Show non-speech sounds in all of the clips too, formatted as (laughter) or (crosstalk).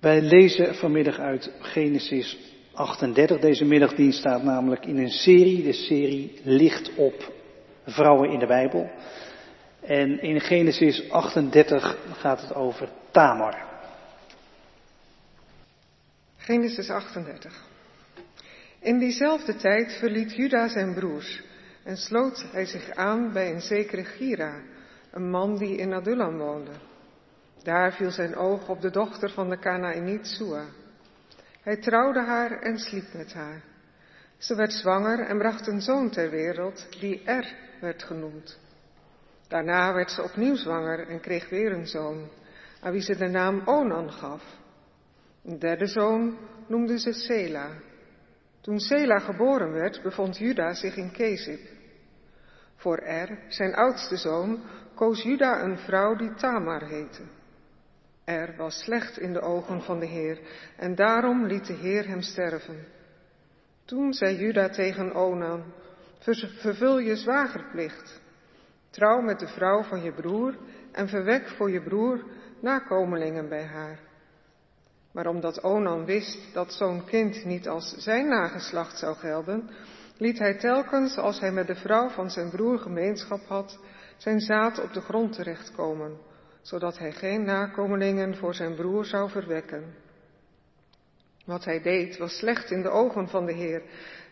Wij lezen vanmiddag uit Genesis 38. Deze middagdienst staat namelijk in een serie, de serie Licht op vrouwen in de Bijbel. En in Genesis 38 gaat het over Tamar. Genesis 38. In diezelfde tijd verliet Juda zijn broers en sloot hij zich aan bij een zekere Gira, een man die in Adullam woonde. Daar viel zijn oog op de dochter van de Canaaniet Sua. Hij trouwde haar en sliep met haar. Ze werd zwanger en bracht een zoon ter wereld die Er werd genoemd. Daarna werd ze opnieuw zwanger en kreeg weer een zoon, aan wie ze de naam Onan gaf. Een derde zoon noemde ze Sela. Toen Sela geboren werd, bevond Juda zich in Kezib. Voor Er, zijn oudste zoon, koos Juda een vrouw die Tamar heette. Er was slecht in de ogen van de Heer en daarom liet de Heer hem sterven. Toen zei Juda tegen Onan, vervul je zwagerplicht. Trouw met de vrouw van je broer en verwek voor je broer nakomelingen bij haar. Maar omdat Onan wist dat zo'n kind niet als zijn nageslacht zou gelden, liet hij telkens, als hij met de vrouw van zijn broer gemeenschap had, zijn zaad op de grond terechtkomen, zodat hij geen nakomelingen voor zijn broer zou verwekken. Wat hij deed was slecht in de ogen van de Heer,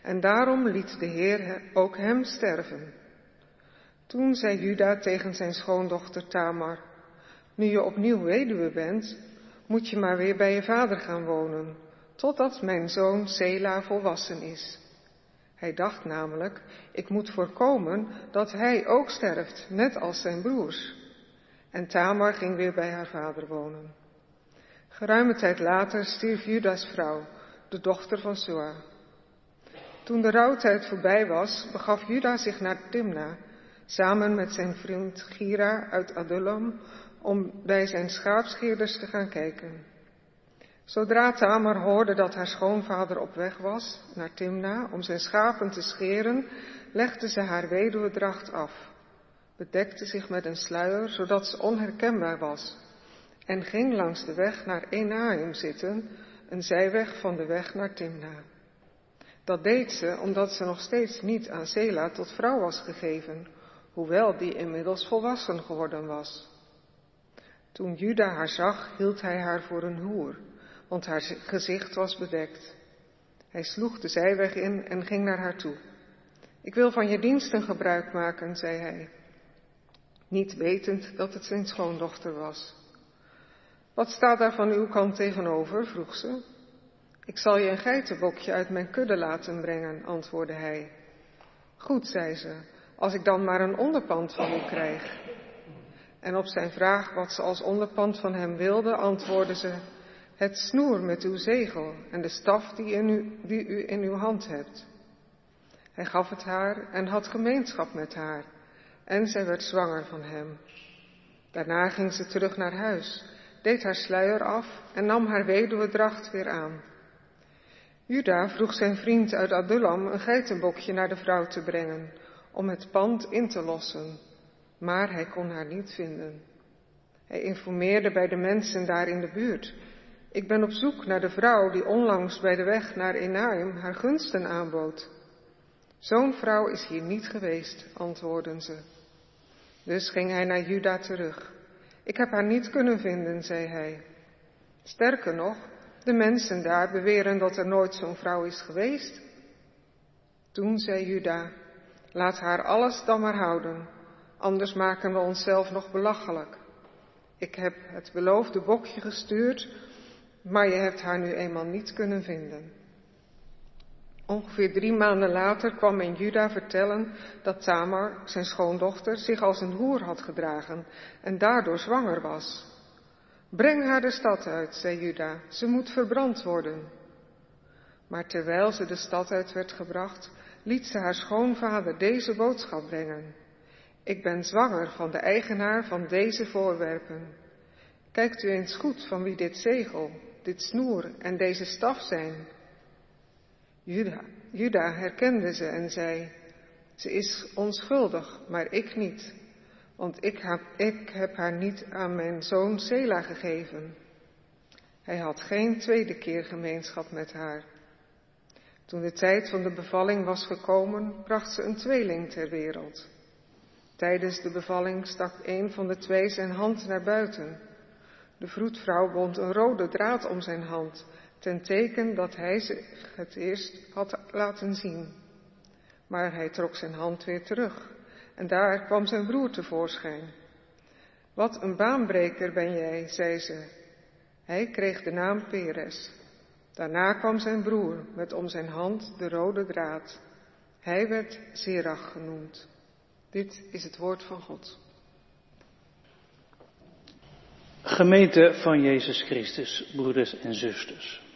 en daarom liet de Heer ook hem sterven. Toen zei Juda tegen zijn schoondochter Tamar, nu je opnieuw weduwe bent, moet je maar weer bij je vader gaan wonen, totdat mijn zoon Sela volwassen is. Hij dacht namelijk, ik moet voorkomen dat hij ook sterft, net als zijn broers. En Tamar ging weer bij haar vader wonen. Geruime tijd later stierf Judas vrouw, de dochter van Sua. Toen de rouwtijd voorbij was, begaf Juda zich naar Timna, samen met zijn vriend Gira uit Adullam, om bij zijn schaapscheerders te gaan kijken. Zodra Tamar hoorde dat haar schoonvader op weg was naar Timna om zijn schapen te scheren, legde ze haar weduwedracht af, bedekte zich met een sluier zodat ze onherkenbaar was en ging langs de weg naar Enaim zitten, een zijweg van de weg naar Timna. Dat deed ze omdat ze nog steeds niet aan Sela tot vrouw was gegeven, hoewel die inmiddels volwassen geworden was. Toen Juda haar zag, hield hij haar voor een hoer, want haar gezicht was bedekt. Hij sloeg de zijweg in en ging naar haar toe. Ik wil van je diensten gebruik maken, zei hij, niet wetend dat het zijn schoondochter was. Wat staat daar van uw kant tegenover? vroeg ze. Ik zal je een geitenbokje uit mijn kudde laten brengen, antwoordde hij. Goed, zei ze, als ik dan maar een onderpand van u krijg. En op zijn vraag wat ze als onderpand van hem wilde, antwoordde ze, het snoer met uw zegel en de staf die, in u, die u in uw hand hebt. Hij gaf het haar en had gemeenschap met haar, en zij werd zwanger van hem. Daarna ging ze terug naar huis, deed haar sluier af en nam haar weduwedracht weer aan. Juda vroeg zijn vriend uit Adullam een geitenbokje naar de vrouw te brengen, om het pand in te lossen, maar hij kon haar niet vinden. Hij informeerde bij de mensen daar in de buurt. Ik ben op zoek naar de vrouw die onlangs bij de weg naar Enaim haar gunsten aanbood. Zo'n vrouw is hier niet geweest, antwoordden ze. Dus ging hij naar Juda terug. Ik heb haar niet kunnen vinden, zei hij. Sterker nog, de mensen daar beweren dat er nooit zo'n vrouw is geweest. Toen zei Juda, laat haar alles dan maar houden, anders maken we onszelf nog belachelijk. Ik heb het beloofde bokje gestuurd, maar je hebt haar nu eenmaal niet kunnen vinden. Ongeveer drie maanden later kwam men Juda vertellen dat Tamar, zijn schoondochter, zich als een hoer had gedragen en daardoor zwanger was. Breng haar de stad uit, zei Juda, ze moet verbrand worden. Maar terwijl ze de stad uit werd gebracht, liet ze haar schoonvader deze boodschap brengen. Ik ben zwanger van de eigenaar van deze voorwerpen. Kijkt u eens goed van wie dit zegel, dit snoer en deze staf zijn. Juda, herkende ze en zei, ze is onschuldig, maar ik niet, want ik heb, ik heb haar niet aan mijn zoon Sela gegeven. Hij had geen tweede keer gemeenschap met haar. Toen de tijd van de bevalling was gekomen, bracht ze een tweeling ter wereld. Tijdens de bevalling stak een van de twee zijn hand naar buiten. De vroedvrouw bond een rode draad om zijn hand, ten teken dat hij zich het eerst had laten zien. Maar hij trok zijn hand weer terug en daar kwam zijn broer tevoorschijn. Wat een baanbreker ben jij, zei ze. Hij kreeg de naam Peres. Daarna kwam zijn broer met om zijn hand de rode draad. Hij werd Zerach genoemd. Dit is het woord van God. Gemeente van Jezus Christus, broeders en zusters.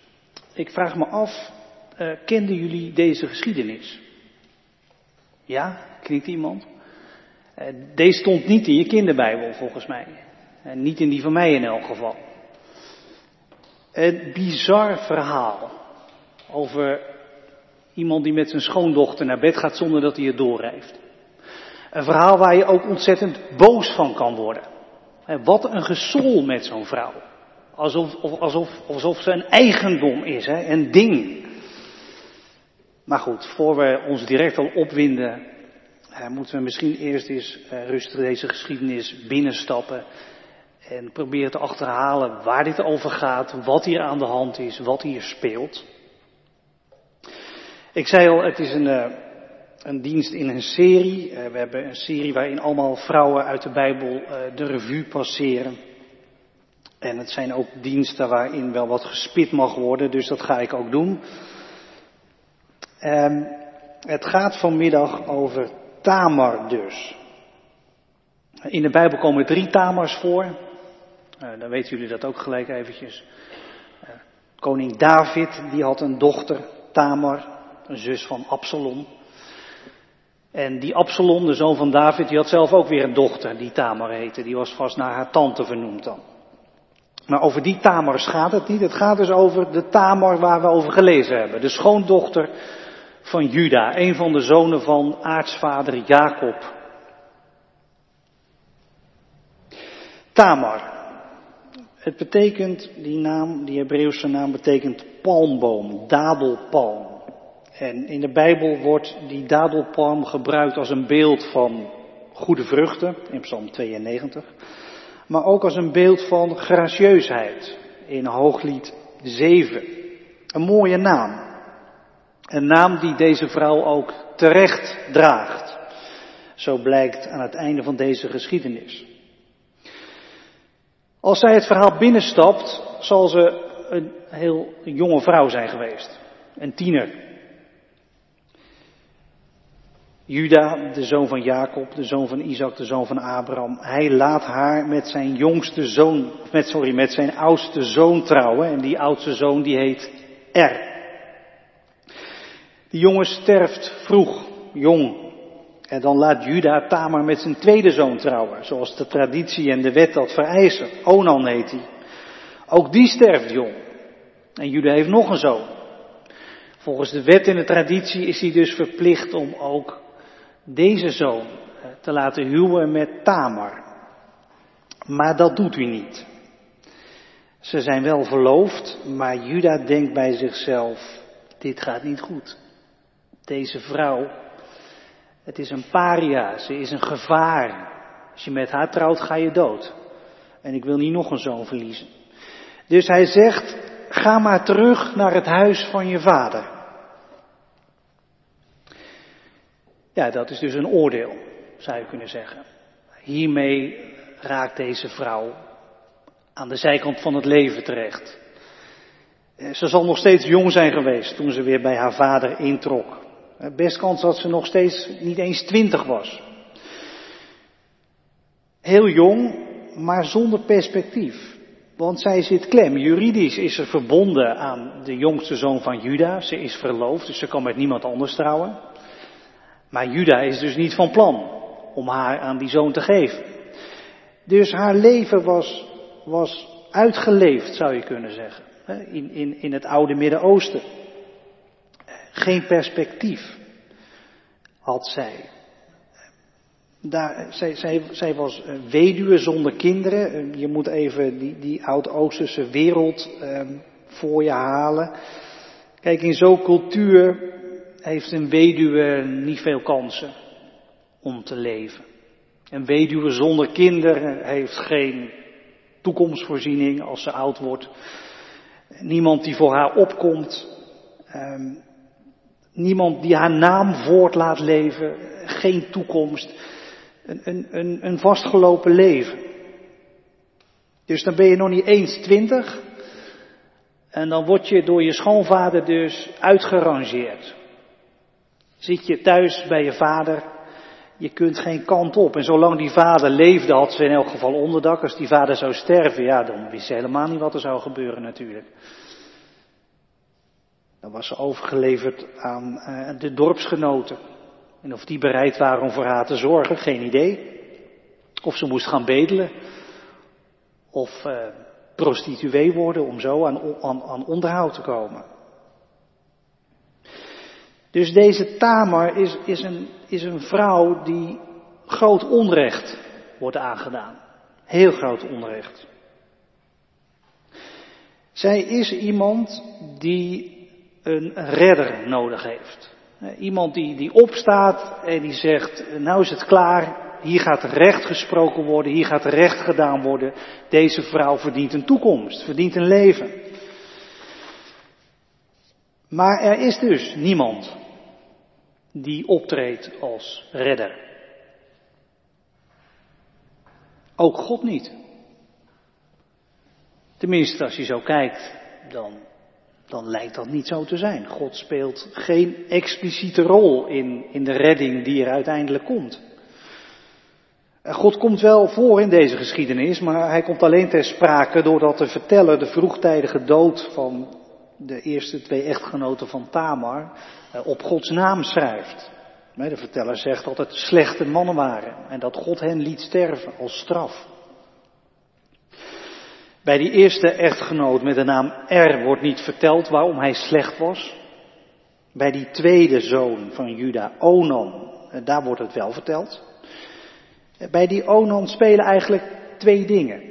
Ik vraag me af, uh, kenden jullie deze geschiedenis? Ja, knikt iemand? Uh, deze stond niet in je kinderbijbel volgens mij. Uh, niet in die van mij in elk geval. Een bizar verhaal over iemand die met zijn schoondochter naar bed gaat zonder dat hij het doorheeft. Een verhaal waar je ook ontzettend boos van kan worden. Wat een gesol met zo'n vrouw. Alsof, alsof, alsof ze een eigendom is, hè? een ding. Maar goed, voor we ons direct al opwinden, moeten we misschien eerst eens rustig deze geschiedenis binnenstappen. En proberen te achterhalen waar dit over gaat, wat hier aan de hand is, wat hier speelt. Ik zei al, het is een, een dienst in een serie. We hebben een serie waarin allemaal vrouwen uit de Bijbel de revue passeren. En het zijn ook diensten waarin wel wat gespit mag worden, dus dat ga ik ook doen. Um, het gaat vanmiddag over Tamar dus. In de Bijbel komen drie Tamars voor. Uh, dan weten jullie dat ook gelijk eventjes. Uh, koning David, die had een dochter, Tamar, een zus van Absalom. En die Absalom, de zoon van David, die had zelf ook weer een dochter, die Tamar heette. Die was vast naar haar tante vernoemd dan. Maar over die Tamars gaat het niet. Het gaat dus over de Tamar waar we over gelezen hebben. De schoondochter van Juda, een van de zonen van aartsvader Jacob. Tamar. Het betekent, die naam, die Hebreeuwse naam betekent palmboom, dadelpalm. En in de Bijbel wordt die dadelpalm gebruikt als een beeld van goede vruchten, in Psalm 92. Maar ook als een beeld van gracieusheid, in Hooglied 7. Een mooie naam. Een naam die deze vrouw ook terecht draagt. Zo blijkt aan het einde van deze geschiedenis. Als zij het verhaal binnenstapt, zal ze een heel jonge vrouw zijn geweest. Een tiener. Juda, de zoon van Jacob, de zoon van Isaac, de zoon van Abraham, hij laat haar met zijn jongste zoon, met, sorry, met zijn oudste zoon trouwen. En die oudste zoon die heet Er. Die jongen sterft vroeg, jong. En dan laat Juda Tamar met zijn tweede zoon trouwen, zoals de traditie en de wet dat vereisen. Onan heet hij. Ook die sterft jong. En Juda heeft nog een zoon. Volgens de wet en de traditie is hij dus verplicht om ook deze zoon te laten huwen met Tamar. Maar dat doet u niet. Ze zijn wel verloofd, maar Juda denkt bij zichzelf, dit gaat niet goed. Deze vrouw, het is een paria, ze is een gevaar. Als je met haar trouwt, ga je dood. En ik wil niet nog een zoon verliezen. Dus hij zegt, ga maar terug naar het huis van je vader. Ja, dat is dus een oordeel, zou je kunnen zeggen. Hiermee raakt deze vrouw aan de zijkant van het leven terecht. Eh, ze zal nog steeds jong zijn geweest toen ze weer bij haar vader introk. Eh, best kans dat ze nog steeds niet eens twintig was. Heel jong, maar zonder perspectief. Want zij zit klem. Juridisch is ze verbonden aan de jongste zoon van Juda. Ze is verloofd, dus ze kan met niemand anders trouwen. Maar Juda is dus niet van plan om haar aan die zoon te geven. Dus haar leven was, was uitgeleefd, zou je kunnen zeggen. In, in, in het oude Midden-Oosten. Geen perspectief had zij. Daar, zij, zij, zij was weduwe zonder kinderen. Je moet even die, die Oud-Oosterse wereld eh, voor je halen. Kijk, in zo'n cultuur heeft een weduwe niet veel kansen om te leven. Een weduwe zonder kinderen heeft geen toekomstvoorziening als ze oud wordt. Niemand die voor haar opkomt. Um, niemand die haar naam voort laat leven. Geen toekomst. Een, een, een, een vastgelopen leven. Dus dan ben je nog niet eens twintig. En dan word je door je schoonvader dus uitgerangeerd. Zit je thuis bij je vader, je kunt geen kant op. En zolang die vader leefde, had ze in elk geval onderdak. Als die vader zou sterven, ja, dan wist ze helemaal niet wat er zou gebeuren natuurlijk. Dan was ze overgeleverd aan uh, de dorpsgenoten. En of die bereid waren om voor haar te zorgen, geen idee. Of ze moest gaan bedelen. Of uh, prostituee worden om zo aan, aan, aan onderhoud te komen. Dus deze Tamar is, is, een, is een vrouw die groot onrecht wordt aangedaan. Heel groot onrecht. Zij is iemand die een redder nodig heeft. Iemand die, die opstaat en die zegt, nou is het klaar, hier gaat recht gesproken worden, hier gaat recht gedaan worden. Deze vrouw verdient een toekomst, verdient een leven. Maar er is dus niemand die optreedt als redder. Ook God niet. Tenminste, als je zo kijkt, dan, dan lijkt dat niet zo te zijn. God speelt geen expliciete rol in, in de redding die er uiteindelijk komt. God komt wel voor in deze geschiedenis, maar hij komt alleen ter sprake doordat de verteller de vroegtijdige dood van de eerste twee echtgenoten van Tamar eh, op Gods naam schrijft. De verteller zegt dat het slechte mannen waren en dat God hen liet sterven als straf. Bij die eerste echtgenoot met de naam Er wordt niet verteld waarom hij slecht was. Bij die tweede zoon van Juda, Onan, eh, daar wordt het wel verteld. Eh, bij die Onan spelen eigenlijk twee dingen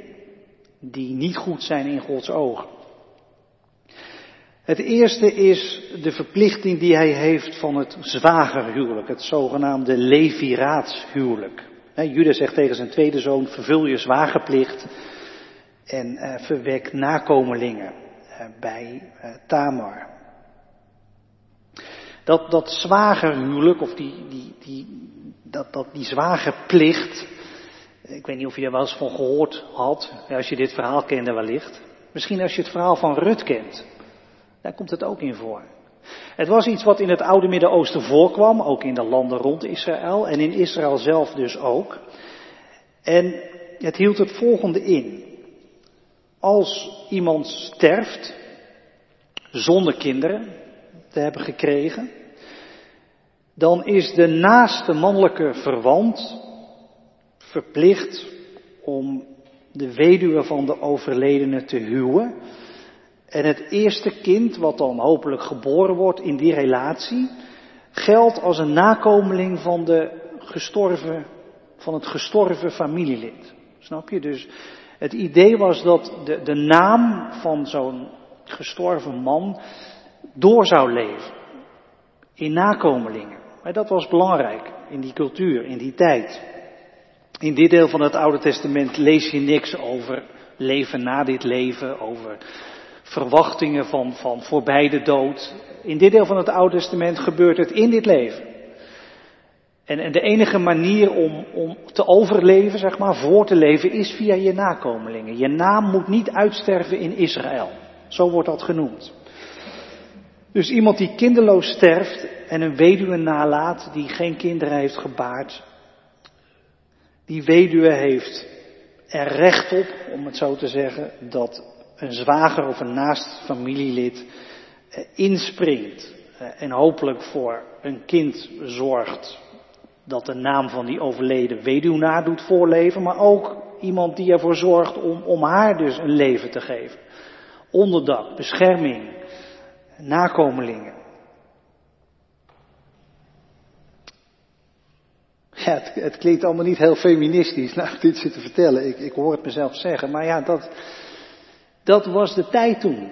die niet goed zijn in Gods ogen. Het eerste is de verplichting die hij heeft van het zwagerhuwelijk, het zogenaamde leviraatshuwelijk. Judas zegt tegen zijn tweede zoon, vervul je zwagerplicht en uh, verwek nakomelingen uh, bij uh, Tamar. Dat, dat zwagerhuwelijk, of die, die, die, dat, dat, die zwagerplicht, ik weet niet of je er wel eens van gehoord had, als je dit verhaal kende wellicht. Misschien als je het verhaal van Rut kent. Daar komt het ook in voor. Het was iets wat in het oude Midden-Oosten voorkwam, ook in de landen rond Israël en in Israël zelf dus ook. En het hield het volgende in. Als iemand sterft, zonder kinderen te hebben gekregen, dan is de naaste mannelijke verwant verplicht om de weduwe van de overledene te huwen en het eerste kind, wat dan hopelijk geboren wordt in die relatie, geldt als een nakomeling van, de gestorven, van het gestorven familielid. Snap je? Dus het idee was dat de, de naam van zo'n gestorven man door zou leven. In nakomelingen. Maar dat was belangrijk in die cultuur, in die tijd. In dit deel van het Oude Testament lees je niks over leven na dit leven, over verwachtingen van, van voorbij de dood. In dit deel van het Oude Testament gebeurt het in dit leven. En, en de enige manier om, om te overleven, zeg maar, voor te leven, is via je nakomelingen. Je naam moet niet uitsterven in Israël. Zo wordt dat genoemd. Dus iemand die kinderloos sterft en een weduwe nalaat die geen kinderen heeft gebaard, die weduwe heeft er recht op, om het zo te zeggen, dat een zwager of een naast familielid eh, inspringt eh, en hopelijk voor een kind zorgt dat de naam van die overleden weduwnaar doet voorleven, maar ook iemand die ervoor zorgt om, om haar dus een leven te geven. Onderdak, bescherming, nakomelingen. Ja, het, het, klinkt allemaal niet heel feministisch, nou, dit zit te vertellen. Ik, ik hoor het mezelf zeggen. Maar ja, dat, dat was de tijd toen.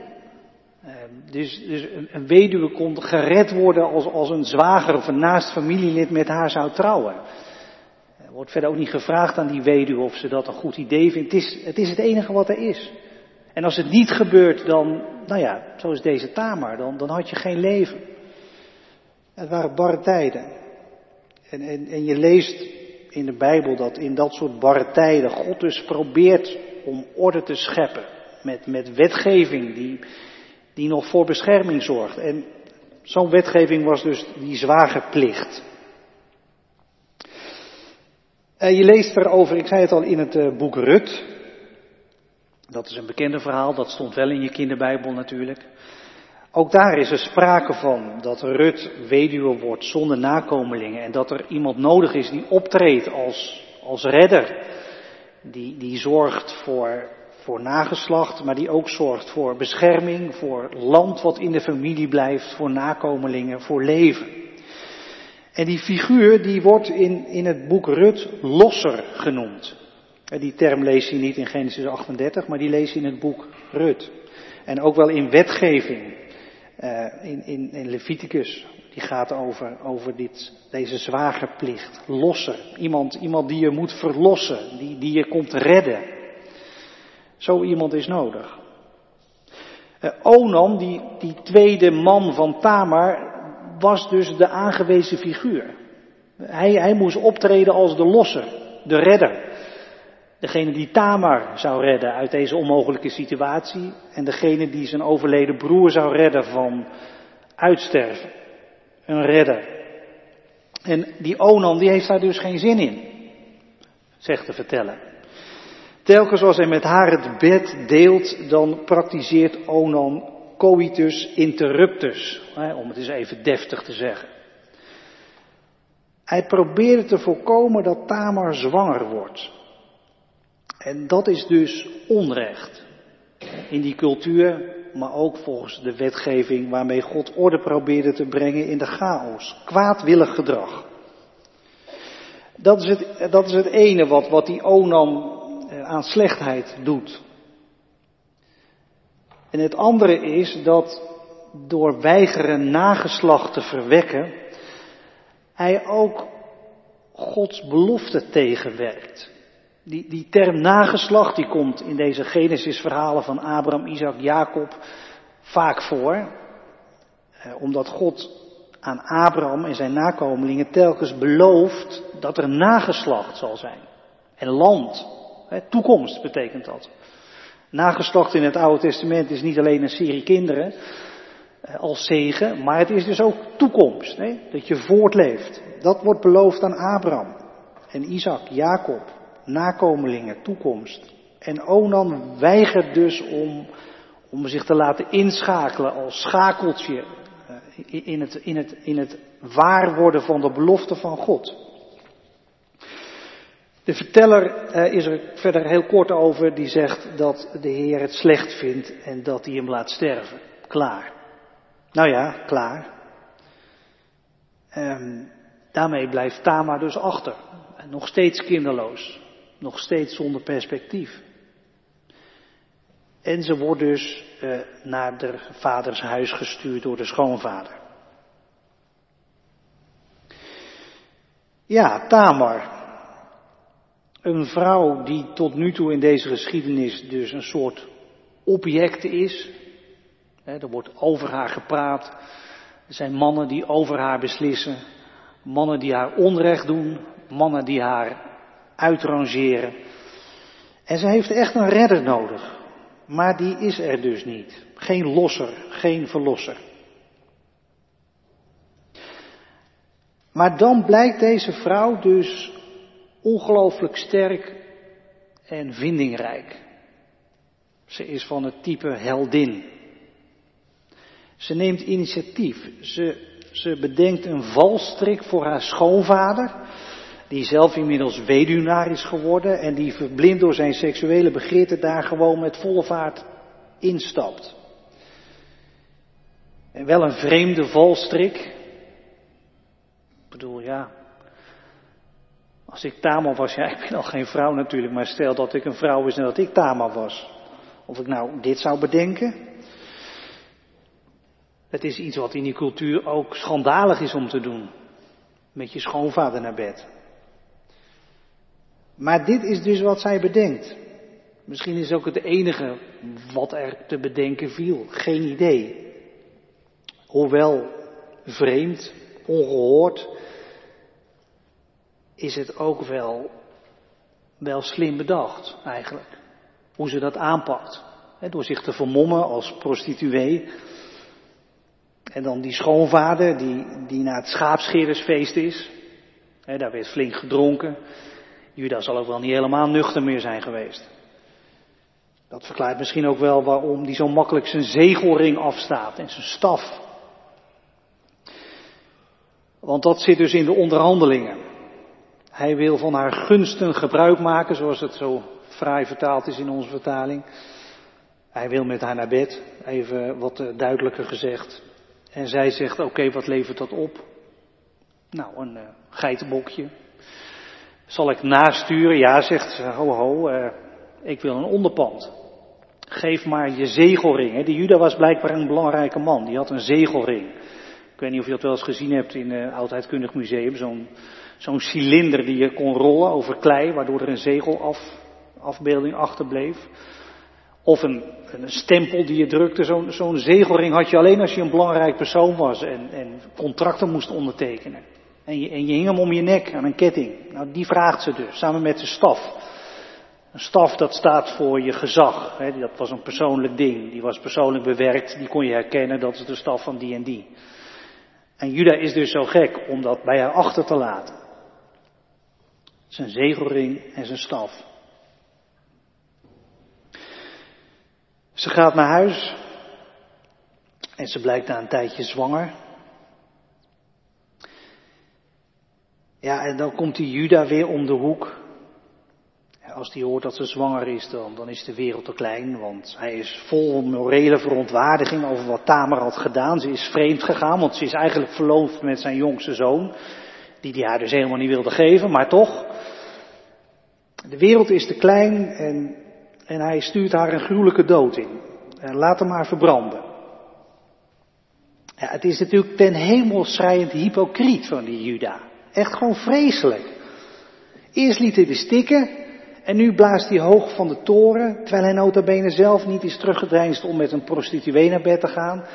Dus, dus een, een, weduwe kon gered worden als, als een zwager of een naast familielid met haar zou trouwen. Er wordt verder ook niet gevraagd aan die weduwe of ze dat een goed idee vindt. Het is het, is het enige wat er is. En als het niet gebeurt, dan, nou ja, zoals deze Tamar, dan, dan had je geen leven. Het waren barre tijden. En, en, en je leest in de Bijbel dat in dat soort barre tijden God dus probeert om orde te scheppen. Met, met wetgeving die, die nog voor bescherming zorgt. En zo'n wetgeving was dus die zwagerplicht. En je leest erover, ik zei het al in het uh, boek Rut. Dat is een bekende verhaal, dat stond wel in je kinderbijbel natuurlijk. Ook daar is er sprake van dat Rut weduwe wordt zonder nakomelingen en dat er iemand nodig is die optreedt als, als redder. Die, die zorgt voor voor nageslacht, maar die ook zorgt voor bescherming, voor land wat in de familie blijft, voor nakomelingen, voor leven. En die figuur die wordt in, in het boek Rut losser genoemd. Die term lees je niet in Genesis 38, maar die lees je in het boek Rut. En ook wel in wetgeving, uh, in, in, in Leviticus. Die gaat over, over dit, deze zwagerplicht. Losser. Iemand, iemand die je moet verlossen, die, die je komt redden. Zo iemand is nodig. Uh, Onan, die, die tweede man van Tamar, was dus de aangewezen figuur. Hij, hij moest optreden als de losser, de redder. Degene die Tamar zou redden uit deze onmogelijke situatie. En degene die zijn overleden broer zou redden van uitsterven. Een redder. En die Onan die heeft daar dus geen zin in, zegt de verteller. Telkens als hij met haar het bed deelt, dan praktiseert Onan coitus interruptus, om het eens even deftig te zeggen. Hij probeerde te voorkomen dat Tamar zwanger wordt. En dat is dus onrecht. In die cultuur, maar ook volgens de wetgeving waarmee God orde probeerde te brengen in de chaos. Kwaadwillig gedrag. Dat is het, dat is het ene wat, wat die Onan aan slechtheid doet. En het andere is dat door weigeren nageslacht te verwekken, hij ook Gods belofte tegenwerkt. Die, die term nageslacht, die komt in deze Genesis-verhalen van Abraham, Isaac, Jacob vaak voor. Eh, omdat God aan Abraham en zijn nakomelingen telkens belooft dat er nageslacht zal zijn. En land. Toekomst betekent dat. Nageslacht in het Oude Testament is niet alleen een serie kinderen eh, als zegen, maar het is dus ook toekomst. Dat je voortleeft. Dat wordt beloofd aan Abraham en Isaac, Jacob, nakomelingen, toekomst. En Onan weigert dus om, om zich te laten inschakelen als schakeltje eh, in het, in, het, in het waar worden van de belofte van God. De verteller eh, is er verder heel kort over, die zegt dat de Heer het slecht vindt en dat hij hem laat sterven. Klaar. Nou ja, klaar. Ehm, daarmee blijft Tama dus achter. Nog steeds kinderloos. Nog steeds zonder perspectief. En ze wordt dus uh, naar de vaders huis gestuurd door de schoonvader. Ja, Tamar. Een vrouw die tot nu toe in deze geschiedenis dus een soort object is. Er wordt over haar gepraat. Er zijn mannen die over haar beslissen. Mannen die haar onrecht doen. Mannen die haar uitrangeren. En ze heeft echt een redder nodig. Maar die is er dus niet. Geen losser, geen verlosser. Maar dan blijkt deze vrouw dus ongelooflijk sterk en vindingrijk. Ze is van het type heldin. Ze neemt initiatief. Ze, ze bedenkt een valstrik voor haar schoonvader, die zelf inmiddels weduwnaar is geworden en die verblind door zijn seksuele begeerte daar gewoon met volle vaart instapt. En wel een vreemde valstrik. Ik bedoel, ja, Als ik Tamar was, ja, ik ben al geen vrouw natuurlijk, maar stel dat ik een vrouw was en dat ik Tamar was. Of ik nou dit zou bedenken. Het is iets wat in die cultuur ook schandalig is om te doen. Met je schoonvader naar bed. Maar dit is dus wat zij bedenkt. Misschien is ook het enige wat er te bedenken viel. Geen idee. Hoewel vreemd, ongehoord, is het ook wel, wel slim bedacht eigenlijk. Hoe ze dat aanpakt. door zich te vermommen als prostituee. En dan die schoonvader die, die naar het schaapscherersfeest is. daar werd flink gedronken. Judas zal ook wel niet helemaal nuchter meer zijn geweest. Dat verklaart misschien ook wel waarom die zo makkelijk zijn zegelring afstaat en zijn staf. Want dat zit dus in de onderhandelingen. Hij wil van haar gunsten gebruik maken, zoals het zo fraai vertaald is in onze vertaling. Hij wil met haar naar bed, even wat duidelijker gezegd. En zij zegt, oké, wat levert dat op? Nou, een uh, geitenbokje. Zal ik nasturen? Ja, zegt ze, ho ho, uh, ik wil een onderpand. Geef maar je zegelring. Die Juda was blijkbaar een belangrijke man, die had een zegelring. Ik weet niet of je dat wel eens gezien hebt in het Oudheidkundig Museum, zo'n zo'n cilinder die je kon rollen over klei, waardoor er een zegelafbeelding achterbleef. Of een, een, stempel die je drukte. Zo'n zo'n zegelring had je alleen als je een belangrijk persoon was en, en contracten moest ondertekenen. En je, en je hing hem om je nek aan een ketting. Nou, die vraagt ze dus, samen met de staf. Een staf dat staat voor je gezag. Hè, dat was een persoonlijk ding. Die was persoonlijk bewerkt. Die kon je herkennen. Dat is de staf van die en die. En Juda is dus zo gek om dat bij haar achter te laten. Zijn zegelring en zijn staf. Ze gaat naar huis en ze blijkt na een tijdje zwanger. Ja, en dan komt die Juda weer om de hoek. Als hij hoort dat ze zwanger is, dan, dan is de wereld te klein, want hij is vol morele verontwaardiging over wat Tamar had gedaan. Ze is vreemd gegaan, want ze is eigenlijk verloofd met zijn jongste zoon, die hij haar dus helemaal niet wilde geven, maar toch. De wereld is te klein en en hij stuurt haar een gruwelijke dood in. En laat hem maar verbranden. Ja, het is natuurlijk ten hemel schrijend hypocriet van die Juda. Echt gewoon vreselijk. Eerst liet hij de stikken en nu blaast hij hoog van de toren, terwijl hij nota bene zelf niet is teruggedeinst om met een prostituee naar bed te gaan.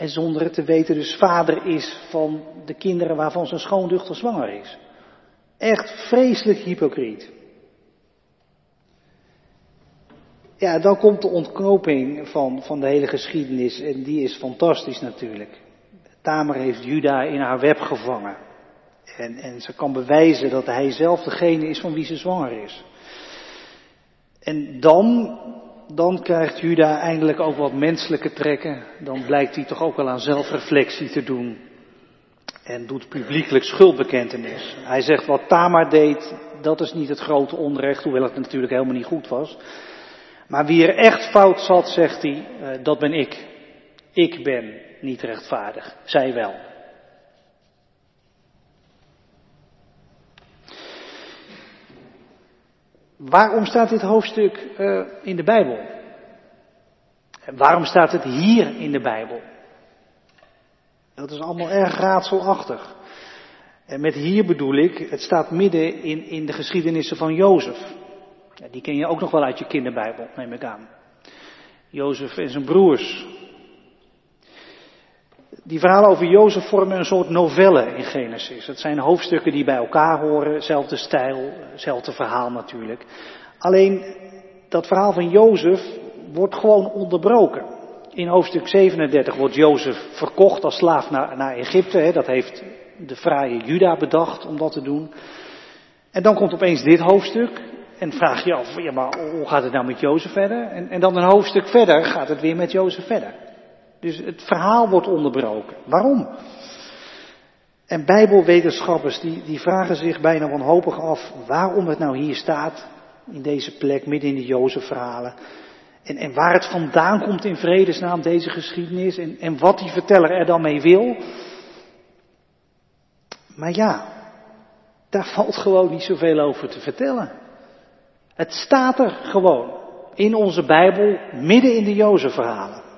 En zonder het te weten dus vader is van de kinderen waarvan zijn schoondochter zwanger is. Echt vreselijk hypocriet. Ja, dan komt de ontknoping van, van de hele geschiedenis en die is fantastisch natuurlijk. Tamer heeft Juda in haar web gevangen. En, en ze kan bewijzen dat hij zelf degene is van wie ze zwanger is. En dan, dan krijgt Juda eindelijk ook wat menselijke trekken. Dan blijkt hij toch ook wel aan zelfreflectie te doen. En doet publiekelijk schuldbekentenis. Hij zegt wat Tamar deed, dat is niet het grote onrecht, hoewel het natuurlijk helemaal niet goed was. Maar wie er echt fout zat, zegt hij, uh, dat ben ik. Ik ben niet rechtvaardig, zij wel. Waarom staat dit hoofdstuk uh, in de Bijbel? En waarom staat het hier in de Bijbel? Dat is allemaal erg raadselachtig. En met hier bedoel ik, het staat midden in, in de geschiedenissen van Jozef. Die ken je ook nog wel uit je kinderbijbel, neem ik aan. Jozef en zijn broers. Die verhalen over Jozef vormen een soort novelle in Genesis. Het zijn hoofdstukken die bij elkaar horen, zelfde stijl, zelfde verhaal natuurlijk. Alleen dat verhaal van Jozef wordt gewoon onderbroken. In hoofdstuk 37 wordt Jozef verkocht als slaaf naar, naar Egypte. Hè. Dat heeft de fraaie Juda bedacht om dat te doen. En dan komt opeens dit hoofdstuk. En vraag je af, ja, maar hoe gaat het nou met Jozef verder? En, en dan een hoofdstuk verder gaat het weer met Jozef verder. Dus het verhaal wordt onderbroken. Waarom? En bijbelwetenschappers die, die vragen zich bijna wanhopig af waarom het nou hier staat, in deze plek, midden in de Jozef-verhalen. En, en waar het vandaan komt in vredesnaam, deze geschiedenis, en, en wat die verteller er dan mee wil. Maar ja, Daar (laughs) valt gewoon niet zoveel over te vertellen. Het staat er gewoon in onze Bijbel, midden in de Jozef-verhalen.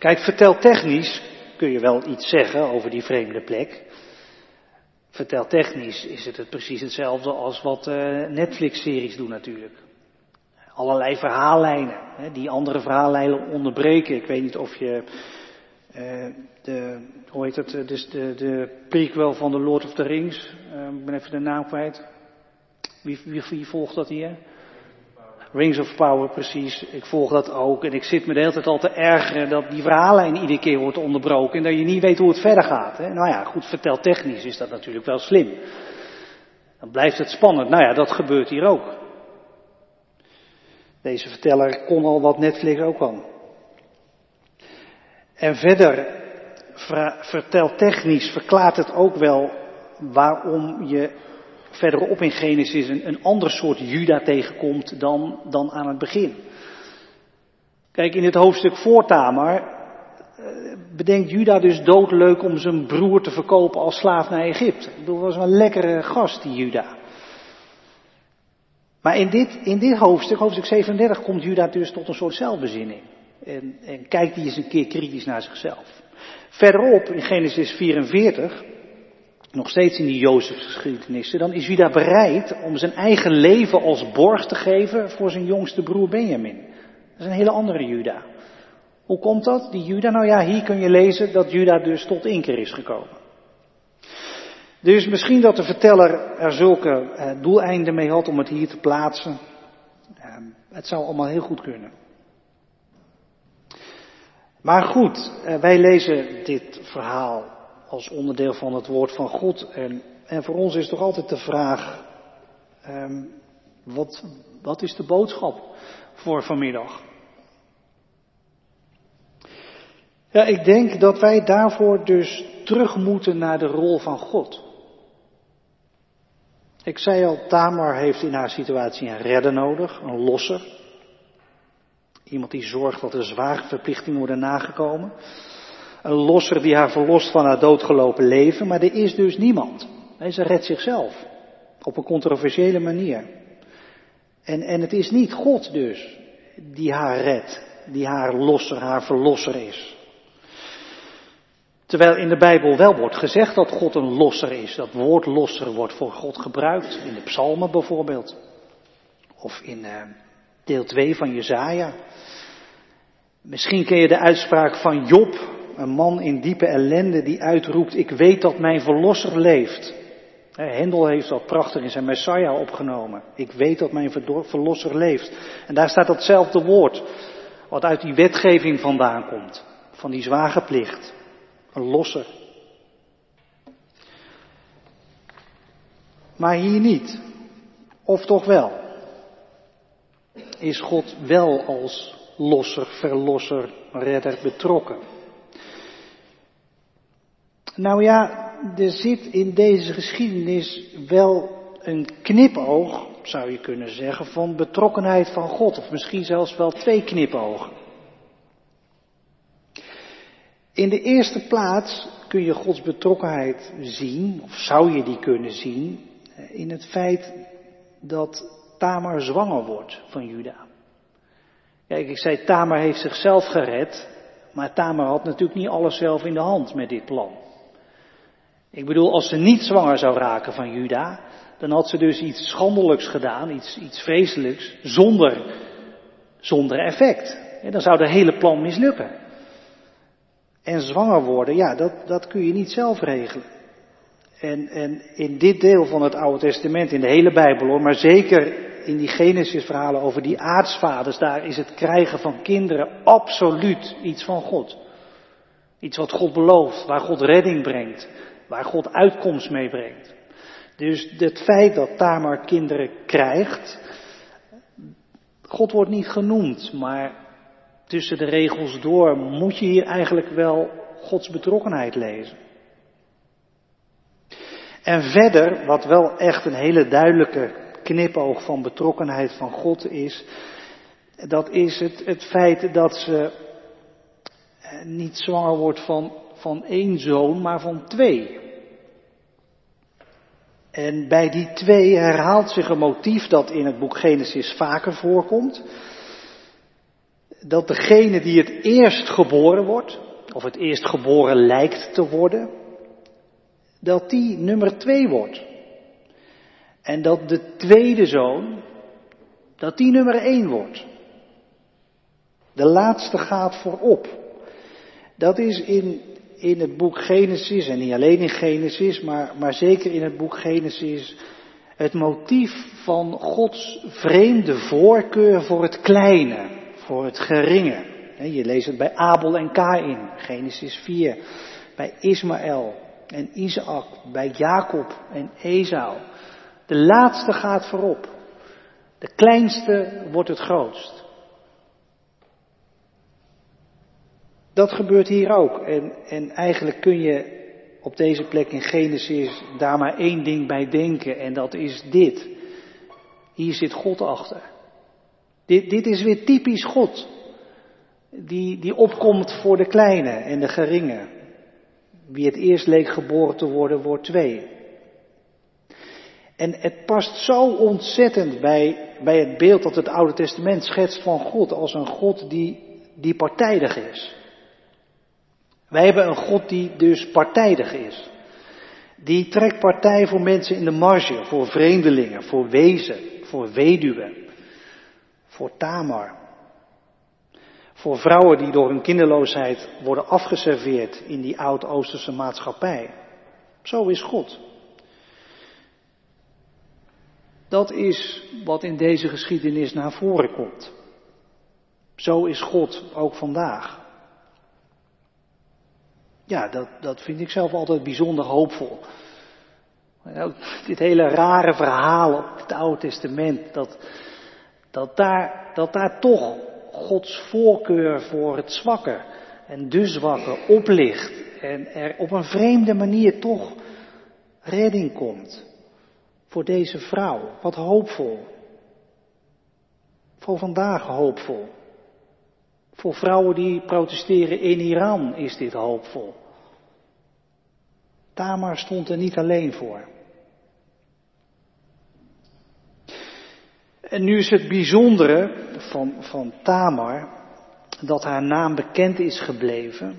Kijk, verteltechnisch kun je wel iets zeggen over die vreemde plek. Verteltechnisch is het, het precies hetzelfde als wat uh, Netflix-series doen natuurlijk. Allerlei verhaallijnen, die andere verhaallijnen onderbreken. Ik weet niet of je uh, de, hoe heet het, dus de, de prequel van The Lord of the Rings, ik ben even de naam kwijt. Wie, wie, wie volgt dat hier? Rings of Power, precies. Ik volg dat ook. En ik zit me de hele tijd al te ergeren dat die verhaallijn iedere keer wordt onderbroken. En dat je niet weet hoe het verder gaat. Hè? Nou ja, goed, verteltechnisch is dat natuurlijk wel slim. Dan blijft het spannend. Nou ja, dat gebeurt hier ook. Deze verteller kon al wat Netflix ook kan. En verder, verteltechnisch verklaart het ook wel waarom je verderop in Genesis een, een ander soort Juda tegenkomt dan, dan aan het begin. Kijk, in het hoofdstuk voor Tamar eh, bedenkt Juda dus doodleuk om zijn broer te verkopen als slaaf naar Egypte. Dat was een lekkere gast, die Juda. Maar in dit, in dit hoofdstuk, hoofdstuk 37, komt Juda dus tot een soort zelfbezinning. En, en kijkt hij eens een keer kritisch naar zichzelf. Verderop, in Genesis 44, nog steeds in die Jozefsgeschiedenissen, dan is Juda bereid om zijn eigen leven als borg te geven voor zijn jongste broer Benjamin. Dat is een hele andere Juda. Hoe komt dat, die Juda? Nou ja, hier kun je lezen dat Juda dus tot inkeer is gekomen. Dus misschien dat de verteller er zulke eh, doeleinden mee had om het hier te plaatsen. Eh, het zou allemaal heel goed kunnen. Maar goed, eh, wij lezen dit verhaal als onderdeel van het woord van God. En, en voor ons is toch altijd de vraag, um, wat, wat is de boodschap voor vanmiddag? Ja, ik denk dat wij daarvoor dus terug moeten naar de rol van God. Ik zei al, Tamar heeft in haar situatie een redder nodig, een losser. Iemand die zorgt dat de zware verplichtingen worden nagekomen. Een losser die haar verlost van haar doodgelopen leven, maar er is dus niemand. Ze redt zichzelf. Op een controversiële manier. En, en het is niet God dus die haar redt, die haar losser, haar verlosser is. Terwijl in de Bijbel wel wordt gezegd dat God een losser is. Dat woord losser wordt voor God gebruikt. In de psalmen bijvoorbeeld. Of in uh, deel 2 van Jezaja. Misschien ken je de uitspraak van Job een man in diepe ellende die uitroept, ik weet dat mijn verlosser leeft. Hendel heeft dat prachtig in zijn Messiah opgenomen. Ik weet dat mijn verlosser leeft. En daar staat datzelfde woord, wat uit die wetgeving vandaan komt. Van die zwageplicht. Een losser. Maar hier niet. Of toch wel? Is God wel als losser, verlosser, redder betrokken? Nou ja, er zit in deze geschiedenis wel een knipoog, zou je kunnen zeggen, van betrokkenheid van God. Of misschien zelfs wel twee knipogen. In de eerste plaats kun je Gods betrokkenheid zien, of zou je die kunnen zien, in het feit dat Tamar zwanger wordt van Juda. Kijk, ik zei Tamar heeft zichzelf gered, maar Tamar had natuurlijk niet alles zelf in de hand met dit plan. Ik bedoel, als ze niet zwanger zou raken van Juda, dan had ze dus iets schandelijks gedaan, iets, iets vreselijks, zonder, zonder effect. dan zou de hele plan mislukken. En zwanger worden, ja, dat, dat kun je niet zelf regelen. En, en in dit deel van het Oude Testament, in de hele Bijbel hoor, maar zeker in die Genesis-verhalen over die aartsvaders, daar is het krijgen van kinderen absoluut iets van God. Iets wat God belooft, waar God redding brengt waar God uitkomst mee brengt. Dus het feit dat Tamar kinderen krijgt, God wordt niet genoemd, maar tussen de regels door moet je hier eigenlijk wel Gods betrokkenheid lezen. En verder, wat wel echt een hele duidelijke knipoog van betrokkenheid van God is, dat is het, het feit dat ze niet zwanger wordt van van één zoon, maar van twee. En bij die twee herhaalt zich een motief dat in het boek Genesis vaker voorkomt. Dat degene die het eerst geboren wordt, of het eerst geboren lijkt te worden, dat die nummer twee wordt. En dat de tweede zoon, dat die nummer één wordt. De laatste gaat voorop. Dat is in, in het boek Genesis, en niet alleen in Genesis, maar, maar zeker in het boek Genesis, het motief van Gods vreemde voorkeur voor het kleine, voor het geringe. Je leest het bij Abel en Kain, Genesis 4, bij Ismaël en Isaac, bij Jacob en Esau. De laatste gaat voorop. De kleinste wordt het grootst. Dat gebeurt hier ook. En, en eigenlijk kun je op deze plek in Genesis daar maar één ding bij denken. En dat is dit. Hier zit God achter. Dit, dit is weer typisch God. Die, die opkomt voor de kleine en de geringe. Wie het eerst leek geboren te worden, wordt twee. En het past zo ontzettend bij, bij het beeld dat het Oude Testament schetst van God als een God die, die partijdig is. Wij hebben een God die dus partijdig is. Die trekt partij voor mensen in de marge, voor vreemdelingen, voor wezen, voor weduwen, voor Tamar. Voor vrouwen die door hun kinderloosheid worden afgeserveerd in die oud-Oosterse maatschappij. Zo is God. Dat is wat in deze geschiedenis naar voren komt. Zo is God ook vandaag. Ja, dat, dat vind ik zelf altijd bijzonder hoopvol. (laughs) Dit hele rare verhaal op het Oude Testament, dat, dat, daar, dat daar toch Gods voorkeur voor het zwakke en de zwakke oplicht en er op een vreemde manier toch redding komt voor deze vrouw. Wat hoopvol. Voor vandaag hoopvol. Voor vrouwen die protesteren in Iran is dit hoopvol. Tamar stond er niet alleen voor. En nu is het bijzondere van, van Tamar dat haar naam bekend is gebleven.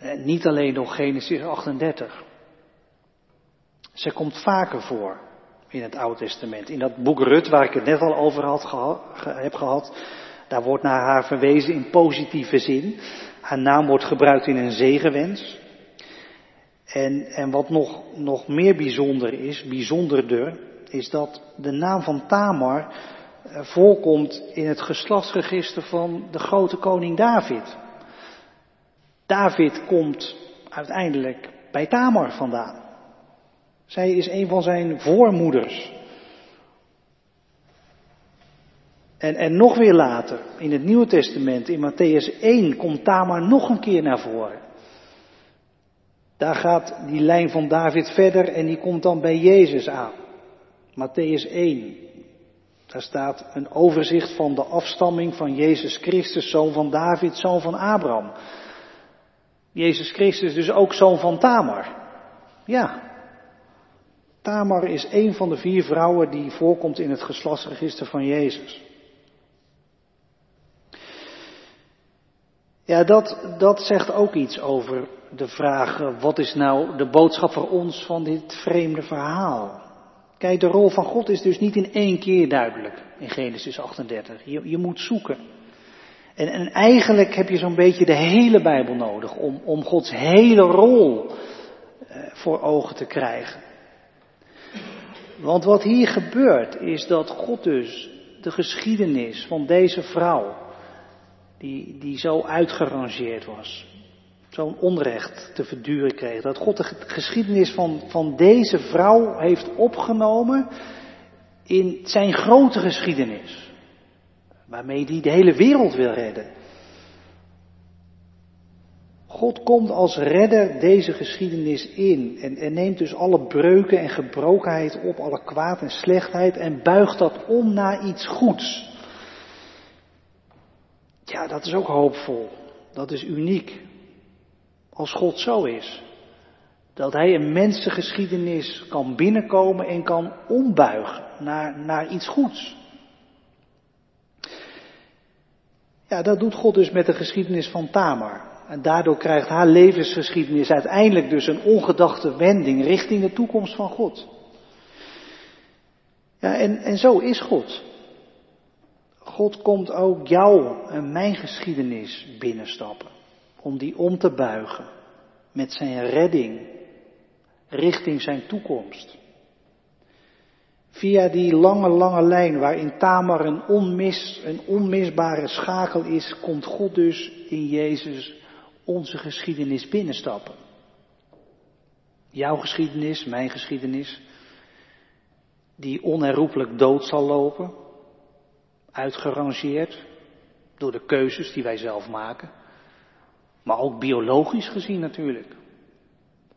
En niet alleen door Genesis 38. Ze komt vaker voor in het Oude Testament. In dat boek Rut, waar ik het net al over had, heb gehad, daar wordt naar haar verwezen in positieve zin. Haar naam wordt gebruikt in een zegenwens. En, en wat nog, nog meer bijzonder is, bijzonderder, is dat de naam van Tamar eh, voorkomt in het geslachtsregister van de grote koning David. David komt uiteindelijk bij Tamar vandaan. Zij is een van zijn voormoeders. En, en nog weer later, in het Nieuwe Testament, in Matthäus 1, komt Tamar nog een keer naar voren. Daar gaat die lijn van David verder en die komt dan bij Jezus aan. Matthäus 1. Daar staat een overzicht van de afstamming van Jezus Christus, zoon van David, zoon van Abraham. Jezus Christus dus ook zoon van Tamar. Ja. Tamar is een van de vier vrouwen die voorkomt in het geslachtsregister van Jezus. Ja, dat, dat zegt ook iets over de vraag, eh, wat is nou de boodschap voor ons van dit vreemde verhaal? Kijk, de rol van God is dus niet in één keer duidelijk in Genesis 38. Je, je moet zoeken. En, en, eigenlijk heb je zo'n beetje de hele Bijbel nodig om, om Gods hele rol eh, voor ogen te krijgen. Want wat hier gebeurt is dat God dus de geschiedenis van deze vrouw, die, die zo uitgerangeerd was, zo'n onrecht te verduren kreeg. Dat God de geschiedenis van, van deze vrouw heeft opgenomen in zijn grote geschiedenis. Waarmee hij de hele wereld wil redden. God komt als redder deze geschiedenis in en, en neemt dus alle breuken en gebrokenheid op, alle kwaad en slechtheid en buigt dat om naar iets goeds. Ja, dat is ook hoopvol. Dat is uniek. Als God zo is, Dat hij een mensengeschiedenis kan binnenkomen en kan ombuigen naar, naar iets goeds. Ja, dat doet God dus met de geschiedenis van Tamar. En daardoor krijgt haar levensgeschiedenis uiteindelijk dus een ongedachte wending richting de toekomst van God. Ja, en, en zo is God. God komt ook jou en mijn geschiedenis binnenstappen. Om die om te buigen met zijn redding richting zijn toekomst. Via die lange, lange lijn waarin Tamar een, onmis, een onmisbare schakel is, komt God dus in Jezus onze geschiedenis binnenstappen. Jouw geschiedenis, mijn geschiedenis, die onherroepelijk dood zal lopen, uitgerangeerd door de keuzes die wij zelf maken, maar ook biologisch gezien natuurlijk.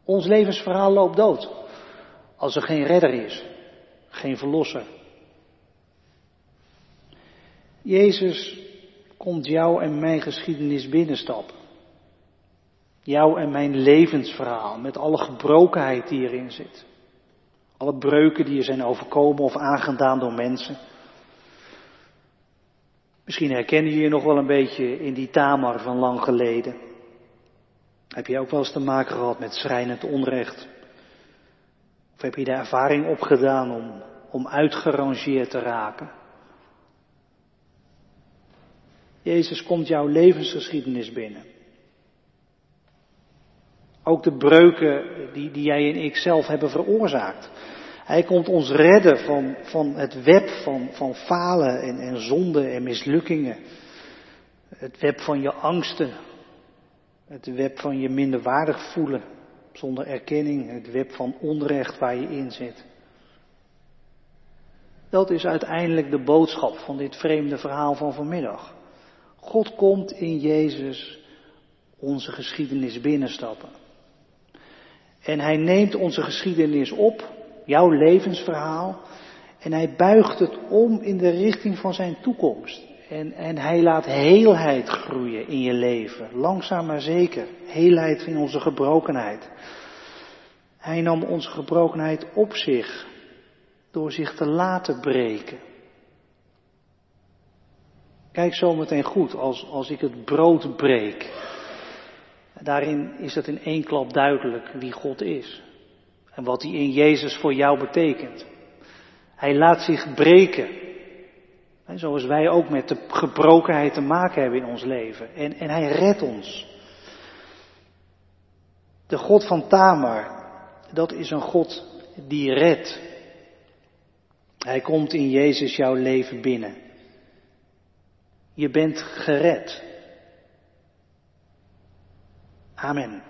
Ons levensverhaal loopt dood als er geen redder is, geen verlosser. Jezus komt jou en mijn geschiedenis binnenstappen. Jouw en mijn levensverhaal met alle gebrokenheid die erin zit. Alle breuken die er zijn overkomen of aangedaan door mensen. Misschien herken je je nog wel een beetje in die Tamar van lang geleden. Heb je ook wel eens te maken gehad met schrijnend onrecht? Of heb je de ervaring opgedaan om, om uitgerangeerd te raken? Jezus komt jouw levensgeschiedenis binnen. Ook de breuken die, die jij en ik zelf hebben veroorzaakt. Hij komt ons redden van, van het web van, van falen en, en zonde en mislukkingen. Het web van je angsten. Het web van je minderwaardig voelen zonder erkenning. Het web van onrecht waar je in zit. Dat is uiteindelijk de boodschap van dit vreemde verhaal van vanmiddag. God komt in Jezus onze geschiedenis binnenstappen. En hij neemt onze geschiedenis op, jouw levensverhaal, en hij buigt het om in de richting van zijn toekomst. En, en hij laat heelheid groeien in je leven, langzaam maar zeker. Heelheid in onze gebrokenheid. Hij nam onze gebrokenheid op zich door zich te laten breken. Kijk zo meteen goed als, als ik het brood breek. Daarin is het in één klap duidelijk wie God is. En wat hij in Jezus voor jou betekent. Hij laat zich breken. zoals wij ook met de gebrokenheid te maken hebben in ons leven. En, en hij redt ons. De God van Tamar, dat is een God die redt. Hij komt in Jezus jouw leven binnen. Je bent gered. Amen.